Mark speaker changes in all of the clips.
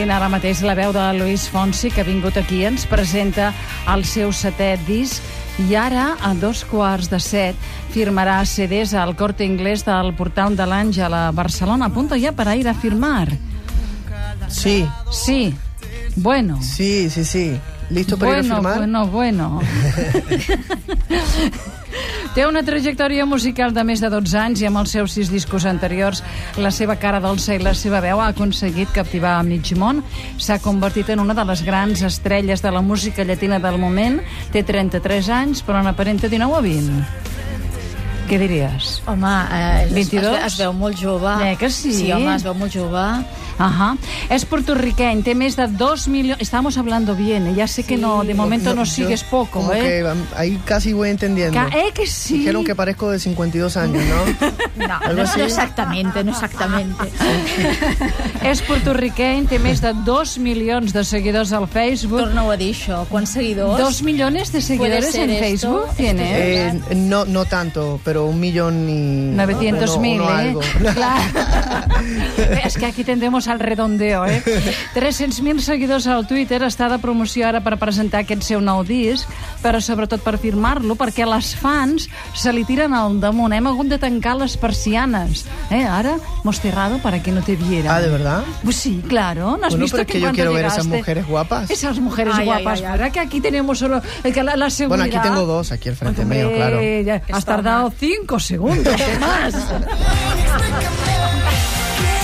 Speaker 1: Sentint ara mateix la veu de Luis Fonsi, que ha vingut aquí, ens presenta el seu setè disc i ara, a dos quarts de set, firmarà CDs al Corte Inglés del Portal de l'Àngel a Barcelona. A punto ya para ir a firmar.
Speaker 2: Sí,
Speaker 1: Sí. Bueno.
Speaker 2: sí, sí, sí. ¿Listo para ir a
Speaker 1: bueno,
Speaker 2: firmar?
Speaker 1: bueno, bueno. Té una trajectòria musical de més de 12 anys i amb els seus sis discos anteriors la seva cara dolça i la seva veu ha aconseguit captivar a mig món. S'ha convertit en una de les grans estrelles de la música llatina del moment. Té 33 anys, però n'aparenta 19 o 20. Què diries?
Speaker 3: Home, eh, es,
Speaker 1: 22?
Speaker 3: Es, es veu molt jove.
Speaker 1: Eh, que sí?
Speaker 3: Sí, home, es veu molt jove.
Speaker 1: Ajá. Es puertorriqueño, té més de 2 millones... Estamos hablando bien, eh? ya sé que no, de momento no,
Speaker 2: yo-
Speaker 1: sigues poco,
Speaker 2: como
Speaker 1: ¿eh?
Speaker 2: que um, ahí casi voy entendiendo.
Speaker 1: Ca- eh, que sí.
Speaker 2: Dijeron que parezco de 52 años, ¿no?
Speaker 3: No,
Speaker 2: Algo
Speaker 3: no,
Speaker 2: así?
Speaker 3: no exactamente, no exactamente.
Speaker 1: És portorriqueny, té més de 2 milions de seguidors al Facebook.
Speaker 3: Torna-ho a dir, això. Quants seguidors?
Speaker 1: ¿Dos millones de seguidores en
Speaker 3: esto?
Speaker 1: Facebook tiene?
Speaker 2: Eh, no, no tanto, pero un millón y...
Speaker 1: 900
Speaker 2: uno-
Speaker 1: mil,
Speaker 2: uno
Speaker 1: ¿eh?
Speaker 2: algo.
Speaker 1: Claro. es que aquí tendemos al redondeo, eh? 300.000 seguidors al Twitter està de promoció ara per presentar aquest seu nou disc, però sobretot per firmar-lo, perquè les fans se li tiren al damunt. Hem hagut de tancar les persianes. Eh? Ara, hemos cerrado para que no te vieran.
Speaker 2: Ah, ¿de verdad?
Speaker 1: Pues sí, claro. ¿No has
Speaker 2: Bueno,
Speaker 1: visto
Speaker 2: pero es que yo quiero ver esas
Speaker 1: llegaste-
Speaker 2: mujeres guapas.
Speaker 1: Esas mujeres
Speaker 3: Ay,
Speaker 1: guapas,
Speaker 3: ay, ay.
Speaker 1: fuera que aquí tenemos solo eh, que la, la seguridad.
Speaker 2: Bueno, aquí tengo dos, aquí al frente
Speaker 1: Hombre,
Speaker 2: mío, claro.
Speaker 1: ya has tardado cinco segundos más.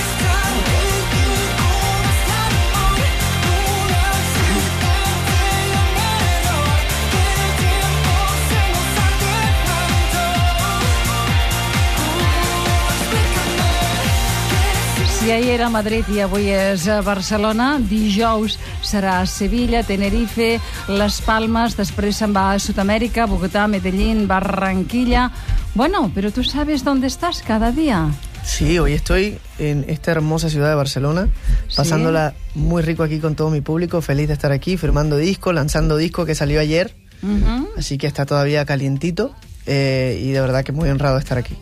Speaker 1: Si ahir era a Madrid i avui és a Barcelona, dijous serà a Sevilla, Tenerife, Les Palmes, després se'n va a Sud-amèrica, Bogotà, Medellín, Barranquilla... Bueno, pero tú sabes dónde estás cada día.
Speaker 2: Sí, hoy estoy en esta hermosa ciudad de Barcelona,
Speaker 1: Sí.
Speaker 2: pasándola muy rico aquí con todo mi público, feliz de estar aquí, firmando disco, lanzando disco que salió ayer,
Speaker 1: Uh
Speaker 2: así que está todavía calientito eh, y de verdad que muy honrado de estar aquí.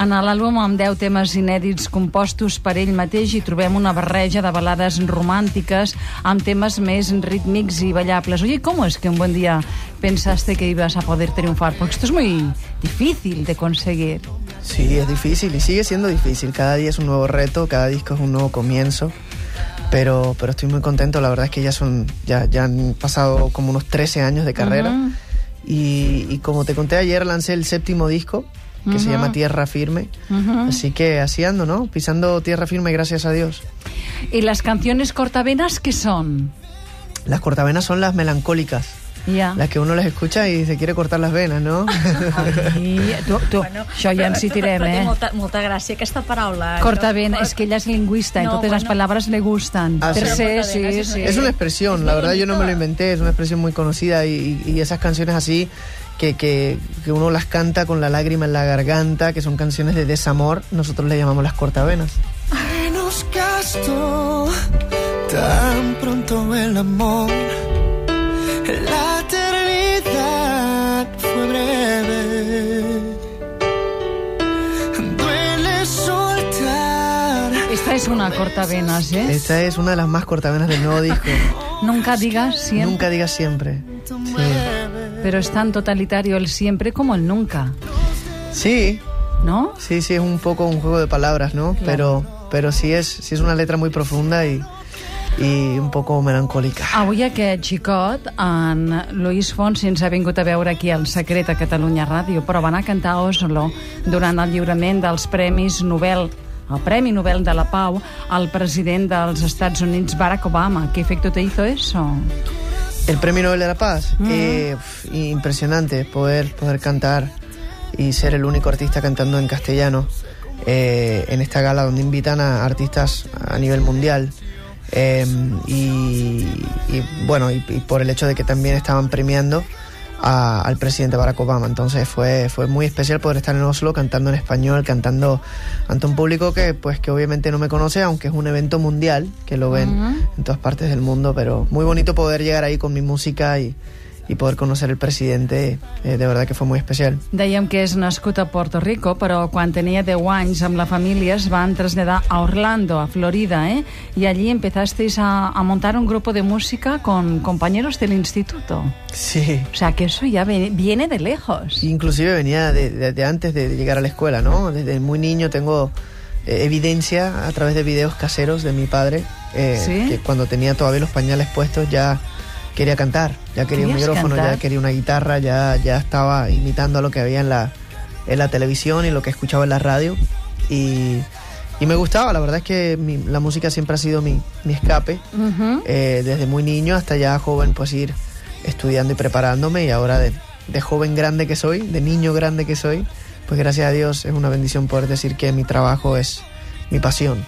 Speaker 1: En l'àlbum amb 10 temes inèdits compostos per ell mateix hi trobem una barreja de balades romàntiques amb temes més rítmics i ballables. Oye, ¿cómo es que un buen día pensaste que ibas a poder triunfar? Porque esto es muy difícil de conseguir.
Speaker 2: Sí, es difícil y sigue siendo difícil. Cada día es un nuevo reto, cada disco es un nuevo comienzo. Pero, pero estoy muy contento, la verdad es que ya son, ya, ya han pasado como unos 13 años de carrera.
Speaker 1: Ujú.
Speaker 2: y, y como te conté ayer, lancé el séptimo disco, que se llama Tierra Firme. Así que así ando, ¿no? Pisando tierra firme, gracias a Dios.
Speaker 1: ¿Y las canciones cortavenas qué son?
Speaker 2: Las cortavenas son las melancólicas,
Speaker 1: Ja.
Speaker 2: las que uno les escucha y se quiere cortar las venas, ¿no?
Speaker 1: I tu, tu, bueno, això ja ens hi tirem,
Speaker 3: però té
Speaker 1: eh?
Speaker 3: molta, molta gràcia aquesta paraula.
Speaker 1: Cortavena,
Speaker 3: Això-
Speaker 1: es que ella es lingüista,
Speaker 3: No,
Speaker 1: entonces las
Speaker 3: bueno.
Speaker 1: palabras le gustan.
Speaker 2: Ah, sí.
Speaker 1: Per se,
Speaker 3: Cortavenas,
Speaker 1: sí,
Speaker 3: eso
Speaker 1: sí.
Speaker 2: Es una expresión,
Speaker 3: Es
Speaker 2: la verdad yo no me lo inventé, es una expresión muy conocida y, y- y esas canciones así que, que, que uno las canta con la lágrima en la garganta, que son canciones de desamor, nosotros le llamamos las cortavenas.
Speaker 4: Menos gasto tan pronto el amor. La eternidad fue breve. Duele soltar.
Speaker 1: Esta es una cortavenas, ¿eh?
Speaker 2: Esta es una de las más cortavenas del nuevo disco.
Speaker 1: Nunca digas siempre,
Speaker 2: Nunca digas siempre.
Speaker 1: pero es tan totalitario el siempre como el nunca,
Speaker 2: Sí,
Speaker 1: ¿no?
Speaker 2: sí, sí, es un poco un juego de palabras, ¿no? Pero, pero sí es, sí es una letra muy profunda y, y un poco melancólica.
Speaker 1: Avui aquest xicot, en Luis Fons, ens ha vingut a veure aquí al Secret a Catalunya Ràdio, però va anar a cantar a Oslo durant el lliurament dels Premis Nobel el Premi Nobel de la Pau al president dels Estats Units, Barack Obama. ¿Qué efecto te hizo eso?
Speaker 2: El Premio Nobel de la Paz, eh, pf, impresionante poder, poder cantar y ser el único artista cantando en castellano eh, en esta gala donde invitan a artistas a nivel mundial. Eh, y, y, bueno, y, y por el hecho de que también estaban premiando a- al presidente Barack Obama. Entonces fue, fue muy especial poder estar en Oslo cantando en español, cantando ante un público que pues que obviamente no me conoce, aunque es un evento mundial, que lo ven en todas partes del mundo, pero muy bonito poder llegar ahí con mi música y, y poder conocer el presidente, eh, de verdad que fue muy especial.
Speaker 1: Dèiem que és nascut a Puerto Rico, però quan tenia 10 anys amb la família es van traslladar a Orlando, a Florida, ¿eh? Y allí empezasteis a, a montar un grupo de música con compañeros del instituto.
Speaker 2: Sí.
Speaker 1: O sea, que eso ya viene de lejos.
Speaker 2: Inclusive venía de, de- de antes de llegar a la escuela, ¿no? Desde muy niño tengo eh, evidencia a través de videos caseros de mi padre, eh,
Speaker 1: ¿Sí?
Speaker 2: que cuando tenía todavía los pañales puestos ya quería cantar, ya quería un
Speaker 1: ¿Querías
Speaker 2: micrófono,
Speaker 1: cantar?
Speaker 2: ya quería una guitarra, ya, ya estaba imitando a lo que había en la, en la televisión y lo que escuchaba en la radio. Y, y me gustaba, la verdad es que mi- la música siempre ha sido mi, mi escape. Eh, desde muy niño hasta ya joven, pues ir estudiando y preparándome y ahora de, de joven grande que soy, de niño grande que soy, pues gracias a Dios es una bendición poder decir que mi trabajo es mi pasión.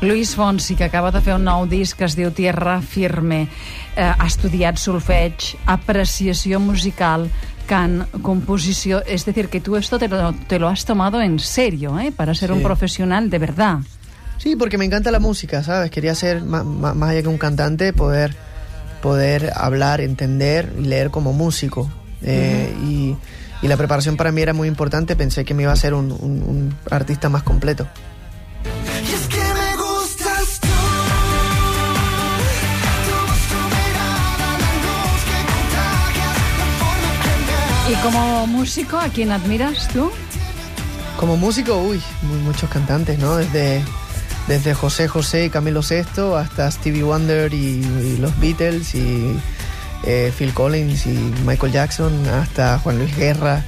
Speaker 1: Luis Fonsi, que acaba de fer un nou disc que es diu Tierra Firme, eh, ha estudiat solfeig, apreciació musical, cant, composició... Es decir, que tú esto te lo, te lo has tomado en serio, ¿eh? Para ser un
Speaker 2: Sí.
Speaker 1: profesional de verdad.
Speaker 2: Sí, porque me encanta la música, ¿sabes? Quería ser ma- más, allá que un cantante, poder, poder hablar, entender y leer como músico. Eh, y, y la preparación para mí era muy importante, pensé que me iba a ser un, un- un artista más completo.
Speaker 4: Y
Speaker 1: como músico, ¿a quién admiras tú?
Speaker 2: Como músico, uy, muy- muchos cantantes, ¿no? Desde, desde José José y Camilo VI hasta Stevie Wonder y, y los Beatles y eh, Phil Collins y Michael Jackson hasta Juan Luis Guerra.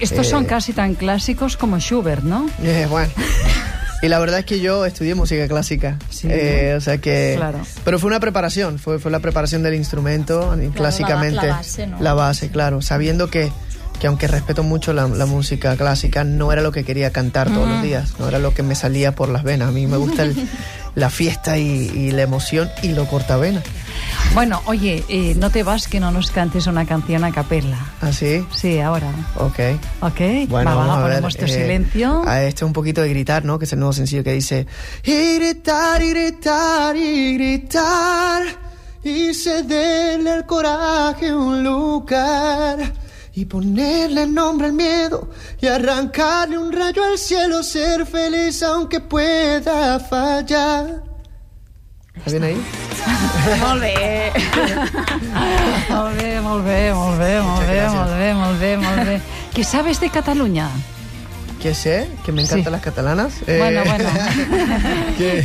Speaker 1: Estos
Speaker 2: Eh,
Speaker 1: son casi tan clásicos como Schubert, ¿no?
Speaker 2: Eh, bueno. Y la verdad es que yo estudié música clásica.
Speaker 1: Sí,
Speaker 2: Eh, o sea que.
Speaker 1: Claro.
Speaker 2: Pero fue una preparación, fue, fue la preparación del instrumento, clásicamente.
Speaker 3: la base, ¿no?
Speaker 2: La base, claro. Sabiendo que, que aunque respeto mucho la, la música clásica, no era lo que quería cantar todos los días, no era lo que me salía por las venas. A mí me gusta el- la fiesta y, y la emoción y lo cortavena.
Speaker 1: Bueno, oye, eh, no te vas que no nos cantes una canción a capella.
Speaker 2: ¿Así?
Speaker 1: Sí, ahora.
Speaker 2: Ok.
Speaker 1: ¿Ok?
Speaker 2: Bueno,
Speaker 1: Va, va,
Speaker 2: vamos a
Speaker 1: ponemos tu
Speaker 2: eh,
Speaker 1: silencio.
Speaker 2: A este un poquito de gritar, ¿no? Que es el nuevo sencillo que dice y gritar y gritar y gritar y cederle al coraje un lugar y ponerle nombre al miedo y arrancarle un rayo al cielo, ser feliz aunque pueda fallar. ¿Está bien ahí?
Speaker 3: Molt bé.
Speaker 1: Molt bé, molt bé, molt bé, molt bé, molt bé, molt bé, molt bé. ¿Qué sabes de Cataluña?
Speaker 2: Que sé, que me encantan
Speaker 1: Sí.
Speaker 2: las catalanas. Eh,
Speaker 1: Bueno, bueno.
Speaker 2: que-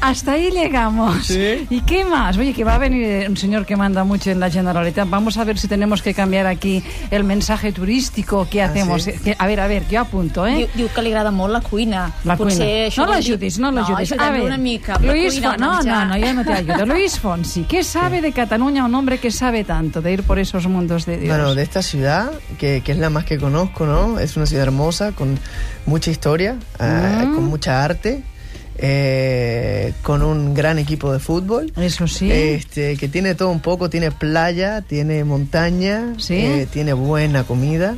Speaker 1: Hasta ahí llegamos.
Speaker 2: Sí.
Speaker 1: ¿Y qué más? Oye, que va a venir un señor que manda mucho en la Generalitat. Vamos a ver si tenemos que cambiar aquí el mensaje turístico. ¿Qué
Speaker 2: Ah,
Speaker 1: hacemos?
Speaker 2: sí?
Speaker 1: Que- a ver, a ver, yo apunto, ¿eh?
Speaker 3: Diu, diu que li agrada molt la cuina.
Speaker 1: La
Speaker 3: Potser
Speaker 1: cuina.
Speaker 3: això
Speaker 1: No l'ajudis, no l'ajudis.
Speaker 3: No,
Speaker 1: a ver,
Speaker 3: una mica.
Speaker 1: Luis
Speaker 3: cuina,
Speaker 1: Fon- no, no, no, yo no te ayudo. Luis Fonsi, ¿qué sabe de Cataluña un hombre que sabe tanto de ir por esos mundos de Dios?
Speaker 2: Bueno, de esta ciudad, que, que es la más que conozco, ¿no? Es una ciudad hermosa, con mucha historia, ah,
Speaker 1: Mm.
Speaker 2: con mucha arte, eh, con un gran equipo de fútbol.
Speaker 1: Eso sí.
Speaker 2: Este, que tiene todo un poco, tiene playa, tiene montaña,
Speaker 1: Sí.
Speaker 2: eh, tiene buena comida,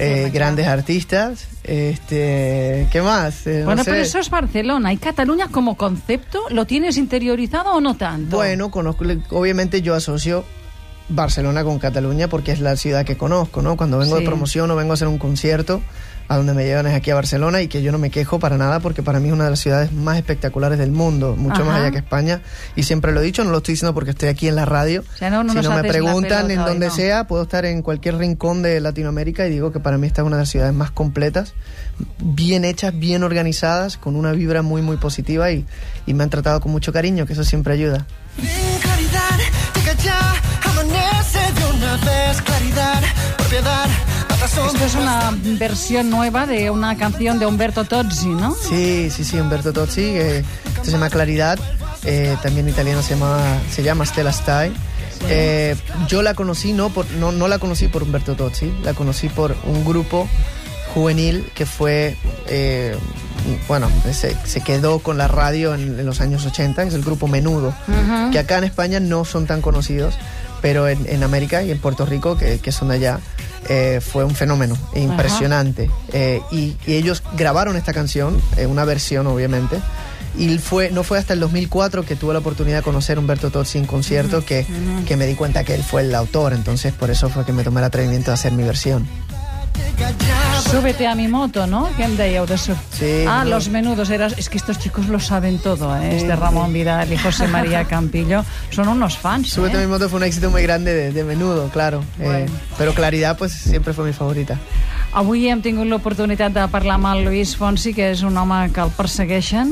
Speaker 2: eh, grandes artistas, este, ¿qué más? Eh, no
Speaker 1: Bueno,
Speaker 2: sé.
Speaker 1: pero eso es Barcelona. ¿Y Cataluña como concepto lo tienes interiorizado o no tanto?
Speaker 2: Bueno, conozco, obviamente yo asocio Barcelona con Cataluña porque es la ciudad que conozco, ¿no? Cuando vengo
Speaker 1: Sí.
Speaker 2: de promoción o vengo a hacer un concierto, a donde me llevan es aquí a Barcelona y que yo no me quejo para nada porque para mí es una de las ciudades más espectaculares del mundo, mucho más allá que España. Y siempre lo he dicho, no lo estoy diciendo porque estoy aquí en la radio.
Speaker 1: O sea, no, no
Speaker 2: si no me preguntan en donde
Speaker 1: no.
Speaker 2: sea, puedo estar en cualquier rincón de Latinoamérica y digo que para mí esta es una de las ciudades más completas, bien hechas, bien organizadas, con una vibra muy, muy positiva y, y me han tratado con mucho cariño, que eso siempre ayuda.
Speaker 4: Ven, claridad,
Speaker 1: Esto es una versión nueva de una canción de Humberto Tozzi, ¿no?
Speaker 2: Sí, sí, sí, Humberto Tozzi, esto se llama Claridad, eh, también en italiano se llama, se llama Stella Stai. Eh, yo la conocí, no, por, no, no la conocí por Humberto Tozzi, la conocí por un grupo juvenil que fue, eh, bueno, se, se quedó con la radio en, en los años 80, que es el grupo Menudo, que acá en España no son tan conocidos, pero en, en América y en Puerto Rico, que, que son de allá, eh, fue un fenómeno impresionante. Eh, y, y ellos grabaron esta canción, eh, una versión obviamente, Y fue, no fue hasta el 2004 que tuve la oportunidad de conocer a Humberto Tozzi en concierto que, que me di cuenta que él fue el autor. Entonces, por eso fue que me tomé el atrevimiento de hacer mi versión.
Speaker 1: Súbete a mi moto, ¿no? ¿Qué dèieu de.
Speaker 2: Sí,
Speaker 1: Ah,
Speaker 2: no.
Speaker 1: los menudos. Era... Es que estos chicos lo saben todo, ¿eh? Este Ramón Vidal y José María Campillo son unos fans,
Speaker 2: Súbete a mi
Speaker 1: ¿eh?
Speaker 2: moto fue un éxito muy grande de, de menudo, claro. Eh, pero Claridad, pues siempre fue mi favorita.
Speaker 1: Avui hem tingut l'oportunitat de parlar amb el Lluís Fonsi, que és un home que el persegueixen.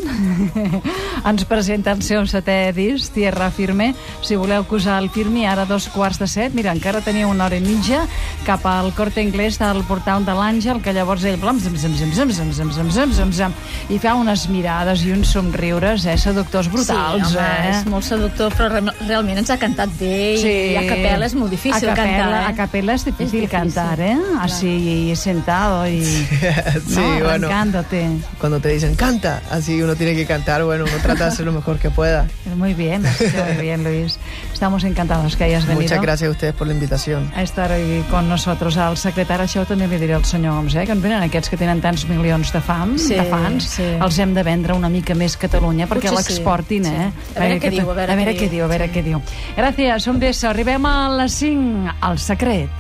Speaker 1: Ens presenta el seu setè disc, Tierra Firme. Si voleu posar el Firme, ara dos quarts de set, mira, encara tenia una hora i mitja, cap al Corte Inglés del portal de l'Àngel, que llavors ell blam, zam, zam, zam, zam, zam, zam, zam, zam, zam, zam, i fa unes mirades i uns somriures, eh, seductors brutals,
Speaker 3: sí, home,
Speaker 1: eh?
Speaker 3: és molt seductor, però re realment ens ha cantat bé i a capella és molt difícil
Speaker 1: a capella,
Speaker 3: cantar. Eh?
Speaker 1: A capella es difícil,
Speaker 3: difícil,
Speaker 1: cantar, ¿eh? Así sentado y
Speaker 2: sí,
Speaker 1: ¿no?
Speaker 2: bueno.
Speaker 1: arrancándote.
Speaker 2: Cuando te dicen canta, así uno tiene que cantar, bueno, uno trata de hacer lo mejor que pueda.
Speaker 1: Muy bien, muy bien, Luis. Estamos encantados que hayas venido.
Speaker 2: Muchas gracias a ustedes por la invitación.
Speaker 1: a estar hoy con nosotros. Al secretari, això també li diré al senyor Homs, eh? que en venen aquests que tenen tants milions de fans,
Speaker 3: Sí,
Speaker 1: de fans,
Speaker 3: sí.
Speaker 1: els hem de vendre una mica més Catalunya perquè
Speaker 3: sí,
Speaker 1: l'exportin,
Speaker 3: sí.
Speaker 1: eh?
Speaker 3: A veure què
Speaker 1: que-
Speaker 3: diu, a veure
Speaker 1: a veure
Speaker 3: què
Speaker 1: què
Speaker 3: diu,
Speaker 1: diu, a veure
Speaker 3: sí.
Speaker 1: què diu. Gràcies, un beso. Arribem a les 5, al secret.